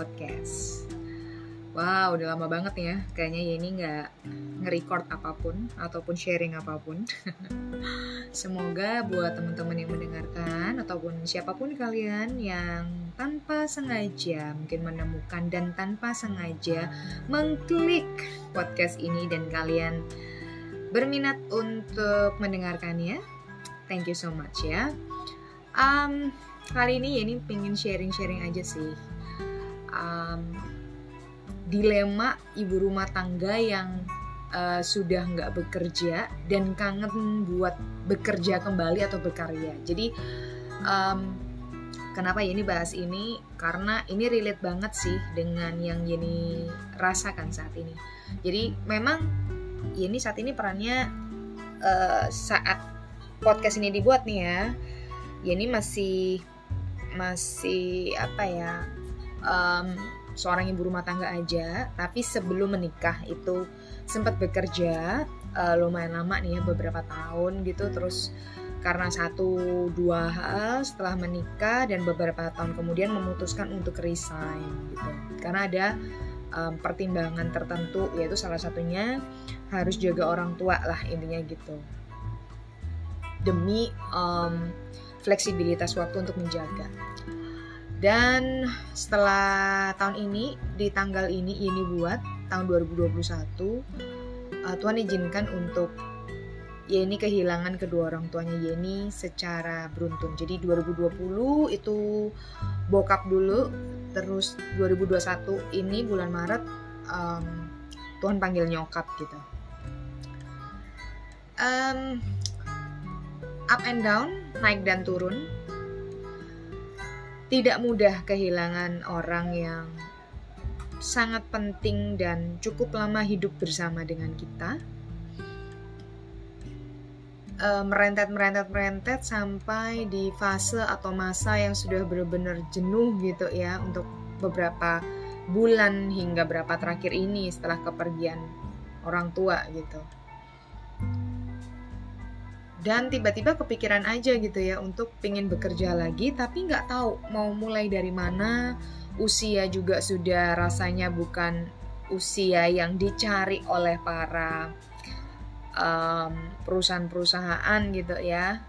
Podcast. Wow, udah lama banget ya. Kayaknya Yeni nggak nge-record apa pun ataupun sharing apa pun. Semoga buat teman-teman yang mendengarkan ataupun siapa pun kalian yang tanpa sengaja mungkin menemukan dan tanpa sengaja mengklik podcast ini dan kalian berminat untuk mendengarkannya. Thank you so much ya. Um, kali ini Yeni pengen sharing-sharing aja sih. Um, dilema ibu rumah tangga yang uh, sudah nggak bekerja dan kangen buat bekerja kembali atau berkarya. Jadi um, kenapa ini bahas ini? Karena ini relate banget sih dengan yang Yeni rasakan saat ini. Jadi memang Yeni saat ini perannya uh, saat podcast ini dibuat nih ya. Yeni masih masih apa ya? Um, seorang ibu rumah tangga aja, tapi sebelum menikah itu sempat bekerja uh, lumayan lama nih ya beberapa tahun gitu. Terus karena satu dua hal setelah menikah dan beberapa tahun kemudian memutuskan untuk resign gitu. Karena ada um, pertimbangan tertentu yaitu salah satunya harus jaga orang tua lah intinya gitu. Demi um, fleksibilitas waktu untuk menjaga dan setelah tahun ini, di tanggal ini, ini buat tahun 2021, uh, Tuhan izinkan untuk Yeni kehilangan kedua orang tuanya Yeni secara beruntun. Jadi 2020 itu bokap dulu, terus 2021 ini bulan Maret um, Tuhan panggil nyokap gitu. Um, up and down, naik dan turun tidak mudah kehilangan orang yang sangat penting dan cukup lama hidup bersama dengan kita. Merentet, merentet, merentet sampai di fase atau masa yang sudah benar-benar jenuh gitu ya untuk beberapa bulan hingga berapa terakhir ini setelah kepergian orang tua gitu dan tiba-tiba kepikiran aja gitu ya untuk pingin bekerja lagi tapi nggak tahu mau mulai dari mana. Usia juga sudah rasanya bukan usia yang dicari oleh para perusahaan-perusahaan gitu ya.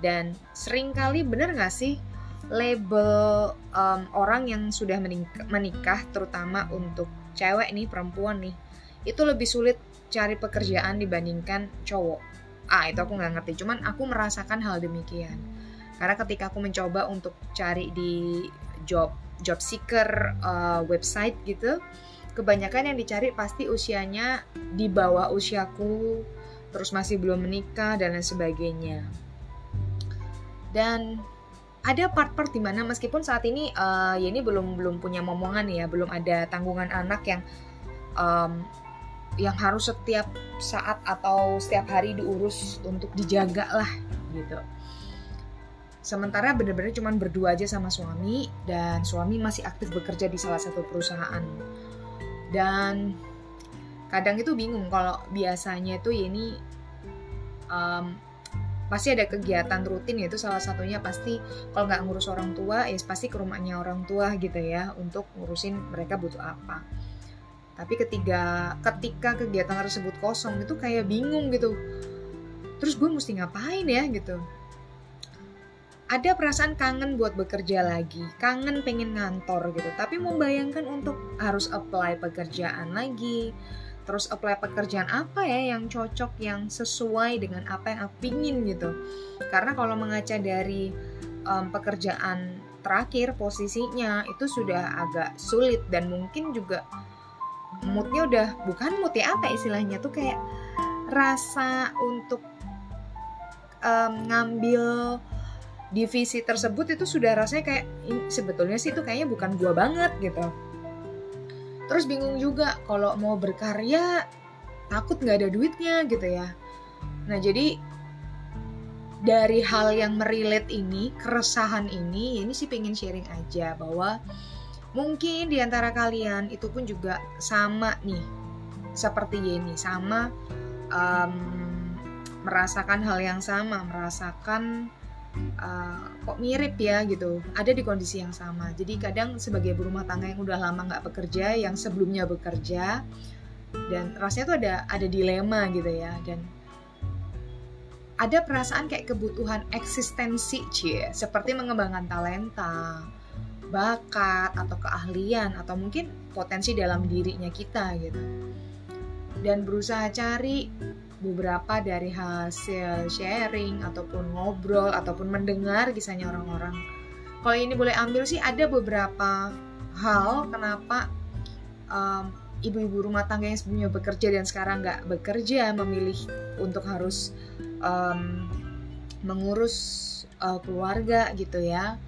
Dan sering kali bener nggak sih label um, orang yang sudah menikah, menikah terutama untuk cewek nih perempuan nih itu lebih sulit cari pekerjaan dibandingkan cowok ah itu aku nggak ngerti. Cuman aku merasakan hal demikian. Karena ketika aku mencoba untuk cari di job job seeker uh, website gitu kebanyakan yang dicari pasti usianya di bawah usiaku terus masih belum menikah dan lain sebagainya. Dan ada part-part di mana meskipun saat ini uh, ya ini belum belum punya momongan ya belum ada tanggungan anak yang um, yang harus setiap saat atau setiap hari diurus untuk dijaga lah gitu. Sementara bener-bener cuma berdua aja sama suami dan suami masih aktif bekerja di salah satu perusahaan. Dan kadang itu bingung kalau biasanya itu ya ini um, pasti ada kegiatan rutin yaitu salah satunya pasti kalau nggak ngurus orang tua ya pasti ke rumahnya orang tua gitu ya untuk ngurusin mereka butuh apa tapi ketika ketika kegiatan tersebut kosong itu kayak bingung gitu. Terus gue mesti ngapain ya gitu. Ada perasaan kangen buat bekerja lagi, kangen pengen ngantor gitu, tapi membayangkan untuk harus apply pekerjaan lagi, terus apply pekerjaan apa ya yang cocok, yang sesuai dengan apa yang aku pingin gitu. Karena kalau mengaca dari um, pekerjaan terakhir posisinya itu sudah agak sulit. Dan mungkin juga moodnya udah bukan mood ya apa istilahnya tuh kayak rasa untuk um, ngambil divisi tersebut itu sudah rasanya kayak sebetulnya sih itu kayaknya bukan gua banget gitu. Terus bingung juga kalau mau berkarya takut nggak ada duitnya gitu ya. Nah jadi dari hal yang merilet ini keresahan ini ini sih pengen sharing aja bahwa Mungkin di antara kalian itu pun juga sama nih, seperti Yeni, sama um, merasakan hal yang sama, merasakan uh, kok mirip ya gitu ada di kondisi yang sama. Jadi kadang sebagai berumah tangga yang udah lama nggak bekerja yang sebelumnya bekerja dan rasanya tuh ada ada dilema gitu ya dan ada perasaan kayak kebutuhan eksistensi cie. Seperti mengembangkan talenta bakat atau keahlian atau mungkin potensi dalam dirinya kita gitu. Dan berusaha cari beberapa dari hasil sharing ataupun ngobrol ataupun mendengar kisahnya orang-orang. Kalau ini boleh ambil sih ada beberapa hal kenapa um, ibu-ibu rumah tangga yang sebelumnya bekerja dan sekarang nggak bekerja memilih untuk harus um, mengurus uh, keluarga gitu ya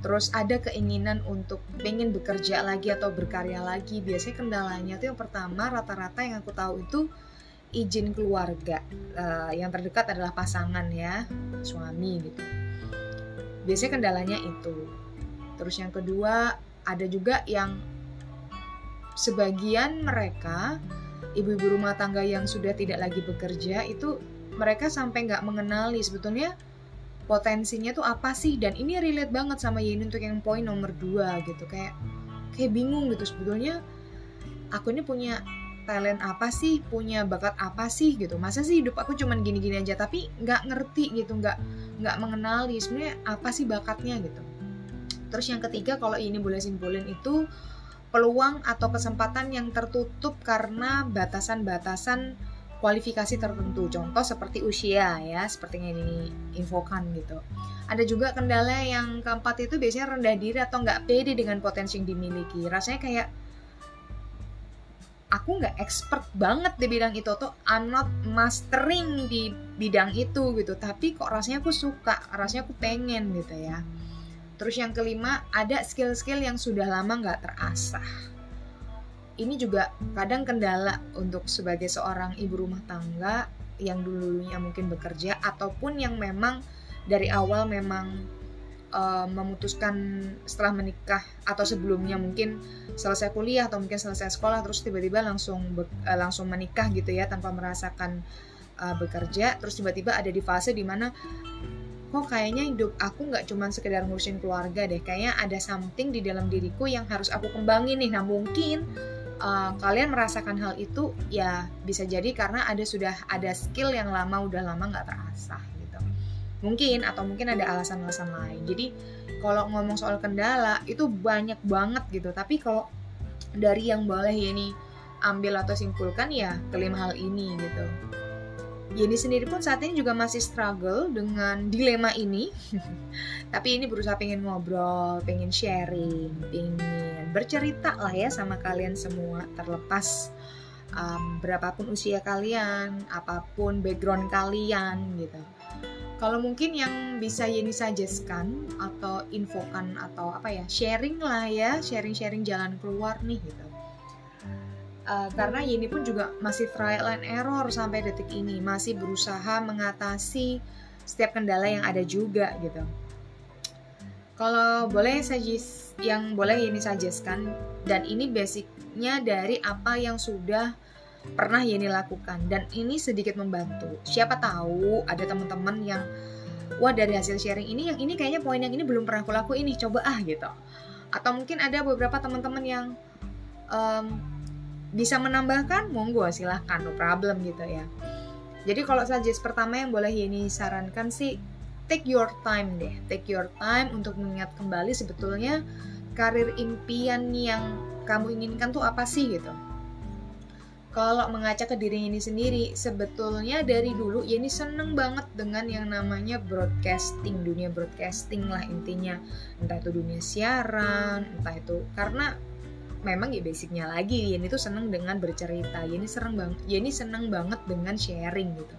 terus ada keinginan untuk pengen bekerja lagi atau berkarya lagi. Biasanya kendalanya tuh yang pertama rata-rata yang aku tahu itu izin keluarga. Uh, yang terdekat adalah pasangan ya suami gitu. Biasanya kendalanya itu. Terus yang kedua ada juga yang sebagian mereka ibu-ibu rumah tangga yang sudah tidak lagi bekerja itu mereka sampai nggak mengenali. Sebetulnya potensinya tuh apa sih? Dan ini relate banget sama Yeni untuk yang poin nomor dua gitu. Kayak kayak bingung gitu. Sebetulnya aku ini punya talent apa sih? Punya bakat apa sih gitu. Masa sih hidup aku cuman gini-gini aja? Tapi nggak ngerti gitu. Nggak nggak mengenali sebenarnya apa sih bakatnya gitu. Terus yang ketiga kalau ini boleh simpulin itu peluang atau kesempatan yang tertutup karena batasan-batasan kualifikasi tertentu. Contoh seperti usia ya, seperti yang ini infokan gitu. Ada juga kendala yang keempat itu biasanya rendah diri atau nggak pede dengan potensi yang dimiliki. Rasanya kayak aku nggak expert banget di bidang itu tuh I'm not mastering di bidang itu gitu tapi kok rasanya aku suka rasanya aku pengen gitu ya Terus yang kelima, ada skill-skill yang sudah lama nggak terasah. Ini juga kadang kendala untuk sebagai seorang ibu rumah tangga yang dulunya mungkin bekerja ataupun yang memang dari awal memang uh, memutuskan setelah menikah atau sebelumnya mungkin selesai kuliah atau mungkin selesai sekolah terus tiba-tiba langsung uh, langsung menikah gitu ya tanpa merasakan uh, bekerja terus tiba-tiba ada di fase di mana kok kayaknya hidup aku nggak cuma sekedar ngurusin keluarga deh kayaknya ada something di dalam diriku yang harus aku kembangin nih. Nah mungkin uh, kalian merasakan hal itu ya bisa jadi karena ada sudah ada skill yang lama udah lama nggak terasah gitu. Mungkin atau mungkin ada alasan-alasan lain. Jadi kalau ngomong soal kendala itu banyak banget gitu. Tapi kalau dari yang boleh ya ini ambil atau simpulkan ya kelima hal ini gitu Yeni sendiri pun saat ini juga masih struggle dengan dilema ini. Tapi ini berusaha pengen ngobrol, pengen sharing, pengen bercerita lah ya sama kalian semua terlepas um, berapapun usia kalian, apa pun background kalian gitu. Kalau mungkin yang bisa Yeni suggestkan atau infokan atau apa ya, sharing lah ya, sharing-sharing jalan keluar nih gitu uh, karena Yeni pun juga masih trial and error sampai detik ini. Masih berusaha mengatasi setiap kendala yang ada juga gitu. Kalau boleh suggest yang boleh Yeni suggestkan dan ini basicnya dari apa yang sudah pernah Yeni lakukan. Dan ini sedikit membantu. Siapa tahu ada teman-teman yang wah dari hasil sharing ini yang ini kayaknya poin yang ini belum pernah aku lakuin ini coba ah gitu. Atau mungkin ada beberapa teman-teman yang um, bisa menambahkan monggo silahkan no problem gitu ya. Jadi kalau suggest pertama yang boleh ini sarankan sih take your time deh. Take your time untuk mengingat kembali sebetulnya karir impian yang kamu inginkan tuh apa sih gitu. Kalau mengaca ke diri ini sendiri sebetulnya dari dulu ya ini seneng banget dengan yang namanya broadcasting dunia broadcasting lah intinya. Entah itu dunia siaran entah itu karena memang ya basicnya lagi. Yeni tuh seneng dengan bercerita. Yeni seneng banget Yeni seneng banget dengan sharing gitu.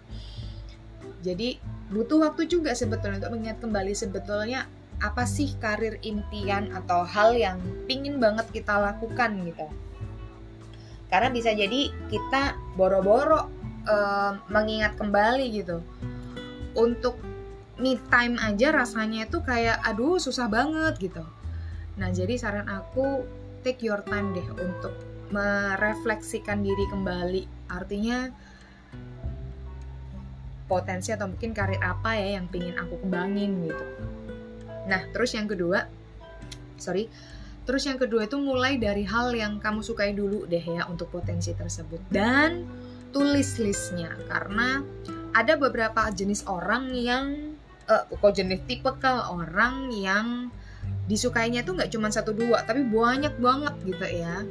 Jadi butuh waktu juga sebetulnya untuk mengingat kembali sebetulnya apa sih karir impian atau hal yang pingin banget kita lakukan gitu. Karena bisa jadi kita boro-boro uh, mengingat kembali gitu. Untuk me time aja rasanya itu kayak aduh susah banget gitu. Nah jadi saran aku take your time deh untuk merefleksikan diri kembali. Artinya potensi atau mungkin karir apa ya yang pingin aku kembangin gitu nah terus yang kedua sorry terus yang kedua itu mulai dari hal yang kamu sukai dulu deh ya untuk potensi tersebut dan tulis listnya karena ada beberapa jenis orang yang uh, kok jenis tipe orang yang disukainya tuh nggak cuma satu dua tapi banyak banget gitu ya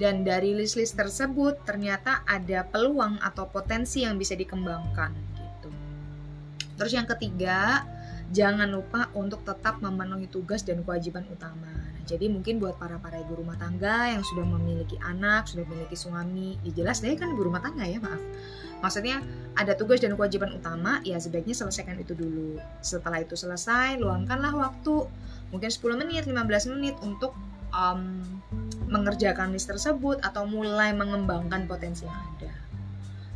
dan dari list-list tersebut ternyata ada peluang atau potensi yang bisa dikembangkan gitu. Terus yang ketiga, jangan lupa untuk tetap memenuhi tugas dan kewajiban utama. Nah, jadi mungkin buat para para ibu rumah tangga yang sudah memiliki anak, sudah memiliki suami, ya jelas deh kan ibu rumah tangga ya, maaf. Maksudnya ada tugas dan kewajiban utama, ya sebaiknya selesaikan itu dulu. Setelah itu selesai, luangkanlah waktu mungkin 10 menit, 15 menit untuk um, mengerjakan list tersebut atau mulai mengembangkan potensi yang ada.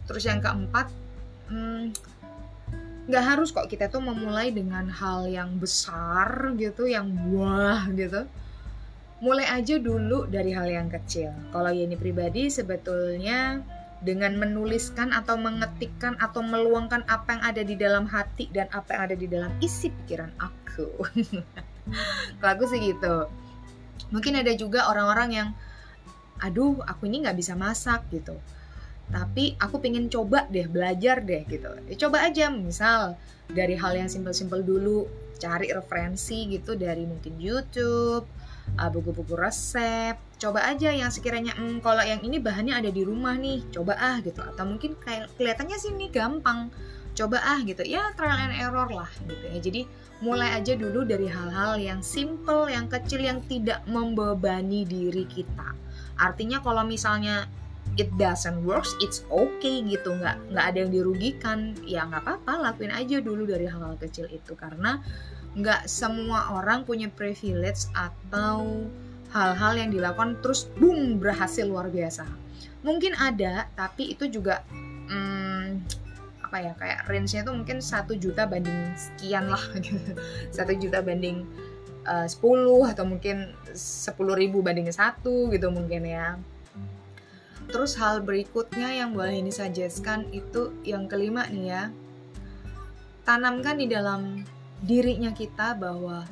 Terus yang keempat, hmm, nggak hmm, harus kok kita tuh memulai dengan hal yang besar gitu, yang wah gitu. Mulai aja dulu dari hal yang kecil. Kalau ini pribadi sebetulnya dengan menuliskan atau mengetikkan atau meluangkan apa yang ada di dalam hati dan apa yang ada di dalam isi pikiran aku. Kalau aku sih gitu. Mungkin ada juga orang-orang yang aduh aku ini nggak bisa masak gitu. Tapi aku pengen coba deh belajar deh gitu. Ya, coba aja misal dari hal yang simpel-simpel dulu cari referensi gitu dari mungkin YouTube uh, buku-buku resep. Coba aja yang sekiranya hmm, kalau yang ini bahannya ada di rumah nih coba ah gitu. Atau mungkin kayak kelihatannya sih ini gampang coba ah gitu. Ya trial and error lah gitu ya. Jadi mulai aja dulu dari hal-hal yang simple yang kecil yang tidak membebani diri kita. Artinya kalau misalnya it doesn't works it's okay gitu. Nggak nggak ada yang dirugikan. Ya nggak apa-apa. Lakuin aja dulu dari hal-hal kecil itu. Karena nggak semua orang punya privilege atau hal-hal yang dilakukan terus boom berhasil luar biasa. Mungkin ada tapi itu juga apa ya kayak range-nya tuh mungkin satu juta banding sekian lah gitu. Satu juta banding eh, uh, 10 atau mungkin sepuluh ribu banding satu gitu mungkin ya. Terus hal berikutnya yang boleh ini suggestkan itu yang kelima nih ya. Tanamkan di dalam dirinya kita bahwa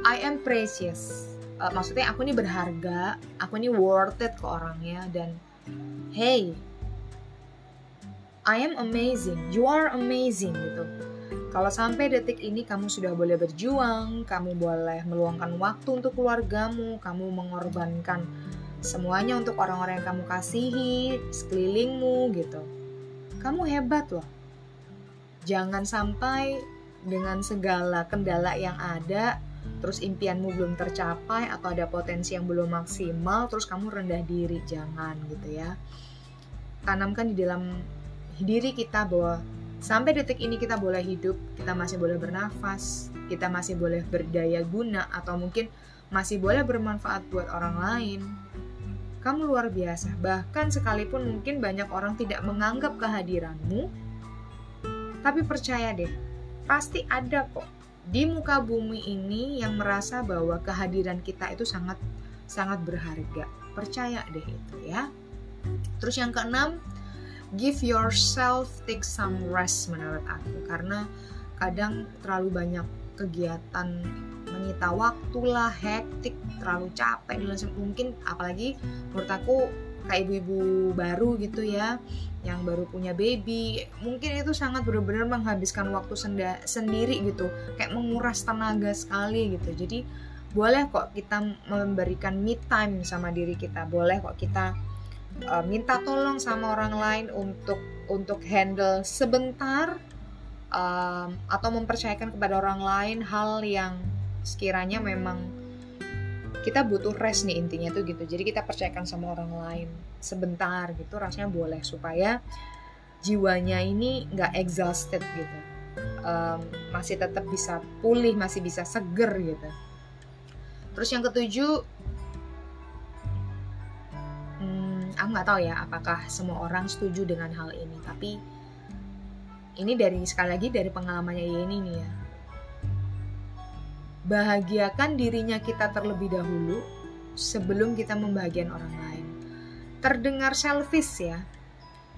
I am precious. Uh, maksudnya aku ini berharga aku ini worth it ke orangnya dan hey I am amazing, you are amazing gitu. Kalau sampai detik ini kamu sudah boleh berjuang, kamu boleh meluangkan waktu untuk keluargamu, kamu mengorbankan semuanya untuk orang-orang yang kamu kasihi, sekelilingmu gitu. Kamu hebat loh. Jangan sampai dengan segala kendala yang ada, terus impianmu belum tercapai atau ada potensi yang belum maksimal, terus kamu rendah diri. Jangan gitu ya. Tanamkan di dalam diri kita bahwa sampai detik ini kita boleh hidup, kita masih boleh bernafas, kita masih boleh berdaya guna atau mungkin masih boleh bermanfaat buat orang lain. Kamu luar biasa, bahkan sekalipun mungkin banyak orang tidak menganggap kehadiranmu, tapi percaya deh, pasti ada kok di muka bumi ini yang merasa bahwa kehadiran kita itu sangat sangat berharga. Percaya deh itu ya. Terus yang keenam, give yourself take some rest menurut aku. Karena kadang terlalu banyak kegiatan menyita waktu lah hektik terlalu capek dan mungkin apalagi menurut aku kayak ibu-ibu baru gitu ya yang baru punya baby mungkin itu sangat benar-benar menghabiskan waktu senda sendiri gitu. Kayak menguras tenaga sekali gitu. Jadi boleh kok kita memberikan me time sama diri kita boleh kok kita uh, minta tolong sama orang lain untuk untuk handle sebentar um, atau mempercayakan kepada orang lain hal yang sekiranya memang kita butuh rest nih intinya tuh gitu. Jadi kita percayakan sama orang lain sebentar gitu rasanya boleh supaya jiwanya ini nggak exhausted gitu. Um, masih tetap bisa pulih masih bisa seger gitu. Terus yang ketujuh aku nggak tahu ya apakah semua orang setuju dengan hal ini tapi ini dari sekali lagi dari pengalamannya Yeni nih ya. Bahagiakan dirinya kita terlebih dahulu sebelum kita membahagiakan orang lain. Terdengar selfish ya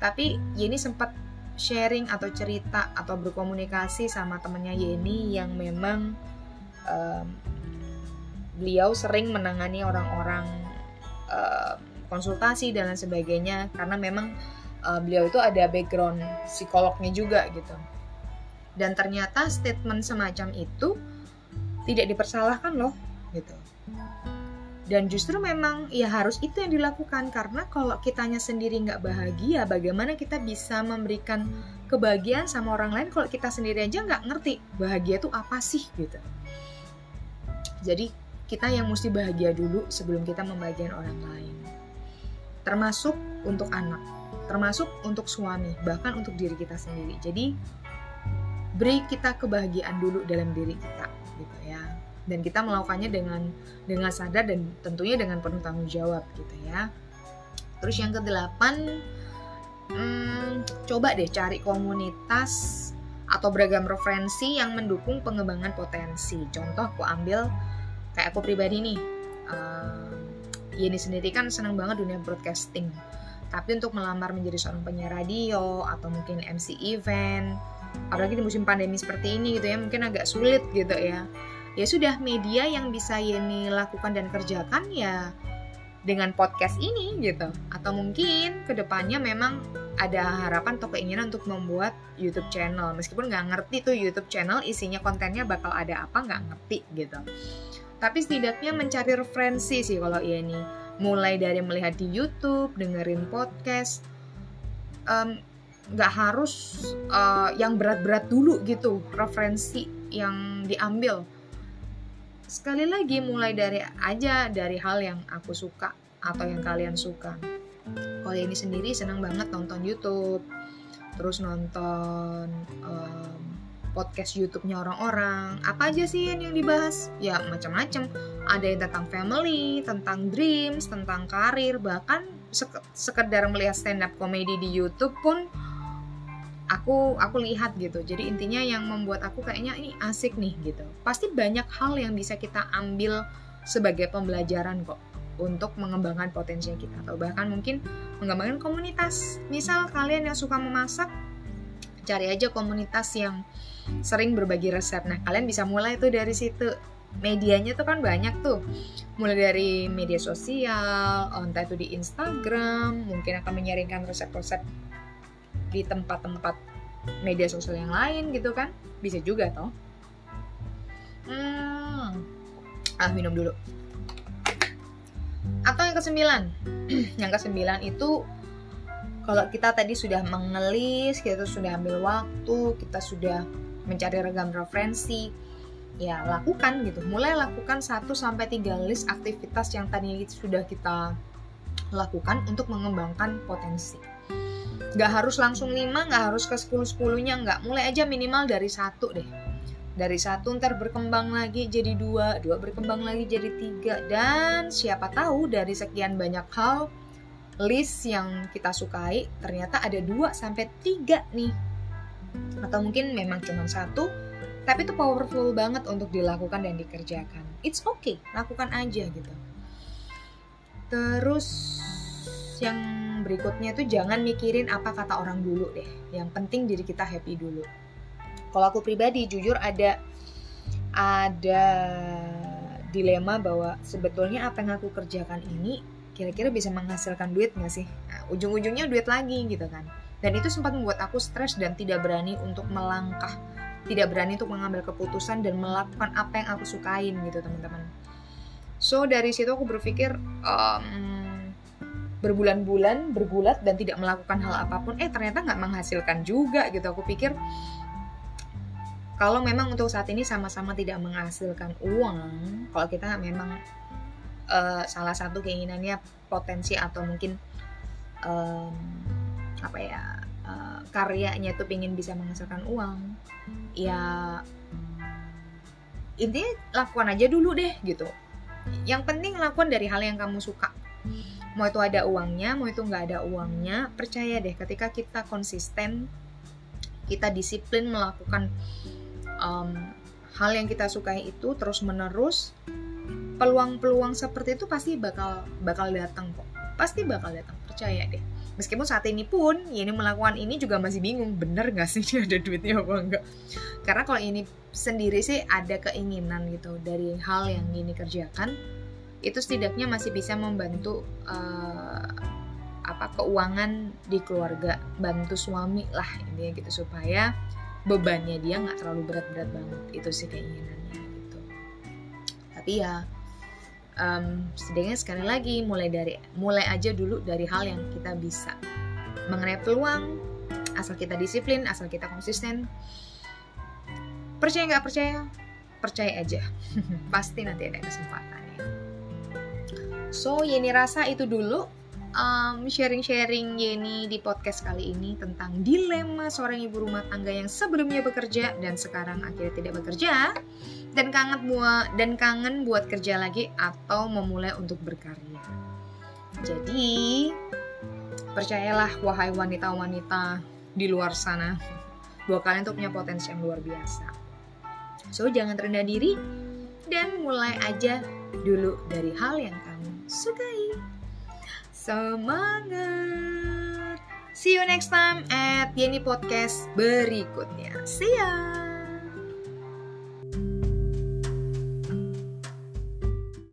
tapi Yeni sempat sharing atau cerita atau berkomunikasi sama temennya Yeni yang memang um, beliau sering menangani orang-orang uh, konsultasi dan lain sebagainya karena memang uh, beliau itu ada background psikolognya juga gitu. Dan ternyata statement semacam itu tidak dipersalahkan loh gitu. Dan justru memang ya harus itu yang dilakukan karena kalau kitanya sendiri nggak bahagia bagaimana kita bisa memberikan kebahagiaan sama orang lain kalau kita sendiri aja nggak ngerti bahagia itu apa sih gitu. Jadi kita yang mesti bahagia dulu sebelum kita membagian orang lain termasuk untuk anak termasuk untuk suami bahkan untuk diri kita sendiri. Jadi beri kita kebahagiaan dulu dalam diri kita gitu ya. Dan kita melakukannya dengan dengan sadar dan tentunya dengan penuh tanggung jawab gitu ya. Terus yang kedelapan hmm, coba deh cari komunitas atau beragam referensi yang mendukung pengembangan potensi. Contoh aku ambil kayak aku pribadi nih uh, Yeni sendiri kan senang banget dunia broadcasting. Tapi untuk melamar menjadi seorang penyiar radio atau mungkin MC event apalagi di musim pandemi seperti ini gitu ya mungkin agak sulit gitu ya. Ya sudah media yang bisa Yeni lakukan dan kerjakan ya dengan podcast ini gitu. Atau mungkin ke depannya memang ada harapan atau keinginan untuk membuat YouTube channel. Meskipun nggak ngerti tuh YouTube channel isinya kontennya bakal ada apa nggak ngerti gitu tapi setidaknya mencari referensi sih kalau ini mulai dari melihat di YouTube dengerin podcast. Nggak um, harus uh, yang berat-berat dulu gitu referensi yang diambil. Sekali lagi mulai dari aja dari hal yang aku suka atau yang kalian suka. Kalau ini sendiri senang banget nonton YouTube. Terus nonton um, podcast YouTube-nya orang-orang. Apa aja sih yang, yang dibahas? Ya macam-macam. Ada yang tentang family tentang dreams tentang karir bahkan sekedar melihat stand up komedi di YouTube pun aku aku lihat gitu. Jadi intinya yang membuat aku kayaknya ini asik nih gitu. Pasti banyak hal yang bisa kita ambil sebagai pembelajaran kok untuk mengembangkan potensi kita atau bahkan mungkin mengembangkan komunitas. Misal kalian yang suka memasak cari aja komunitas yang sering berbagi resep. Nah kalian bisa mulai tuh dari situ. Medianya tuh kan banyak tuh. Mulai dari media sosial entah itu di Instagram mungkin akan menyaringkan resep-resep di tempat-tempat media sosial yang lain gitu kan. Bisa juga toh. Hmm. ah minum dulu. Atau yang kesembilan. Yang kesembilan itu kalau kita tadi sudah mengelis kita sudah ambil waktu kita sudah mencari ragam referensi ya lakukan gitu. Mulai lakukan 1 sampai 3 list aktivitas yang tadi sudah kita lakukan untuk mengembangkan potensi. Nggak harus langsung 5 nggak harus ke 10 10 nya nggak. Mulai aja minimal dari satu deh. Dari satu ntar berkembang lagi jadi dua dua berkembang lagi jadi tiga. Dan siapa tahu dari sekian banyak hal list yang kita sukai ternyata ada dua sampai tiga nih atau mungkin memang cuma satu tapi itu powerful banget untuk dilakukan dan dikerjakan it's okay lakukan aja gitu terus yang berikutnya tuh jangan mikirin apa kata orang dulu deh. Yang penting diri kita happy dulu. Kalau aku pribadi jujur ada ada dilema bahwa sebetulnya apa yang aku kerjakan ini kira-kira bisa menghasilkan duit nggak sih? Nah, ujung-ujungnya duit lagi gitu kan. Dan itu sempat membuat aku stres dan tidak berani untuk melangkah, tidak berani untuk mengambil keputusan dan melakukan apa yang aku sukain gitu teman-teman. So dari situ aku berpikir um, berbulan-bulan bergulat dan tidak melakukan hal apa pun eh ternyata nggak menghasilkan juga gitu aku pikir kalau memang untuk saat ini sama-sama tidak menghasilkan uang kalau kita memang uh, salah satu keinginannya potensi atau mungkin um, apa ya uh, karyanya itu ingin bisa menghasilkan uang ya intinya lakukan aja dulu deh gitu. Yang penting lakukan dari hal yang kamu suka. Mau itu ada uangnya mau itu nggak ada uangnya percaya deh ketika kita konsisten kita disiplin melakukan um, hal yang kita sukai itu terus menerus peluang-peluang seperti itu pasti bakal bakal datang kok. Pasti bakal datang percaya deh. Meskipun saat ini pun ini melakukan ini juga masih bingung bener gak sih ini ada duitnya apa enggak karena kalau ini sendiri sih ada keinginan gitu dari hal yang ini kerjakan itu setidaknya masih bisa membantu uh, apa keuangan di keluarga bantu suami lah intinya gitu supaya bebannya dia nggak terlalu berat-berat banget. Itu sih keinginannya gitu. Tapi ya um, setidaknya sekali lagi mulai dari mulai aja dulu dari hal yang kita bisa mengenai peluang asal kita disiplin asal kita konsisten. Percaya nggak percaya? Percaya aja. Pasti nanti ada kesempatannya. So Yeni rasa itu dulu um, sharing-sharing Yeni di podcast kali ini tentang dilema seorang ibu rumah tangga yang sebelumnya bekerja dan sekarang akhirnya tidak bekerja dan kangen buat dan kangen buat kerja lagi atau memulai untuk berkarya. Jadi percayalah wahai wanita-wanita di luar sana bahwa kalian tuh punya potensi yang luar biasa. So jangan rendah diri dan mulai aja dulu dari hal yang kamu sukai. Semangat! See you next time at Yeni Podcast berikutnya. See ya!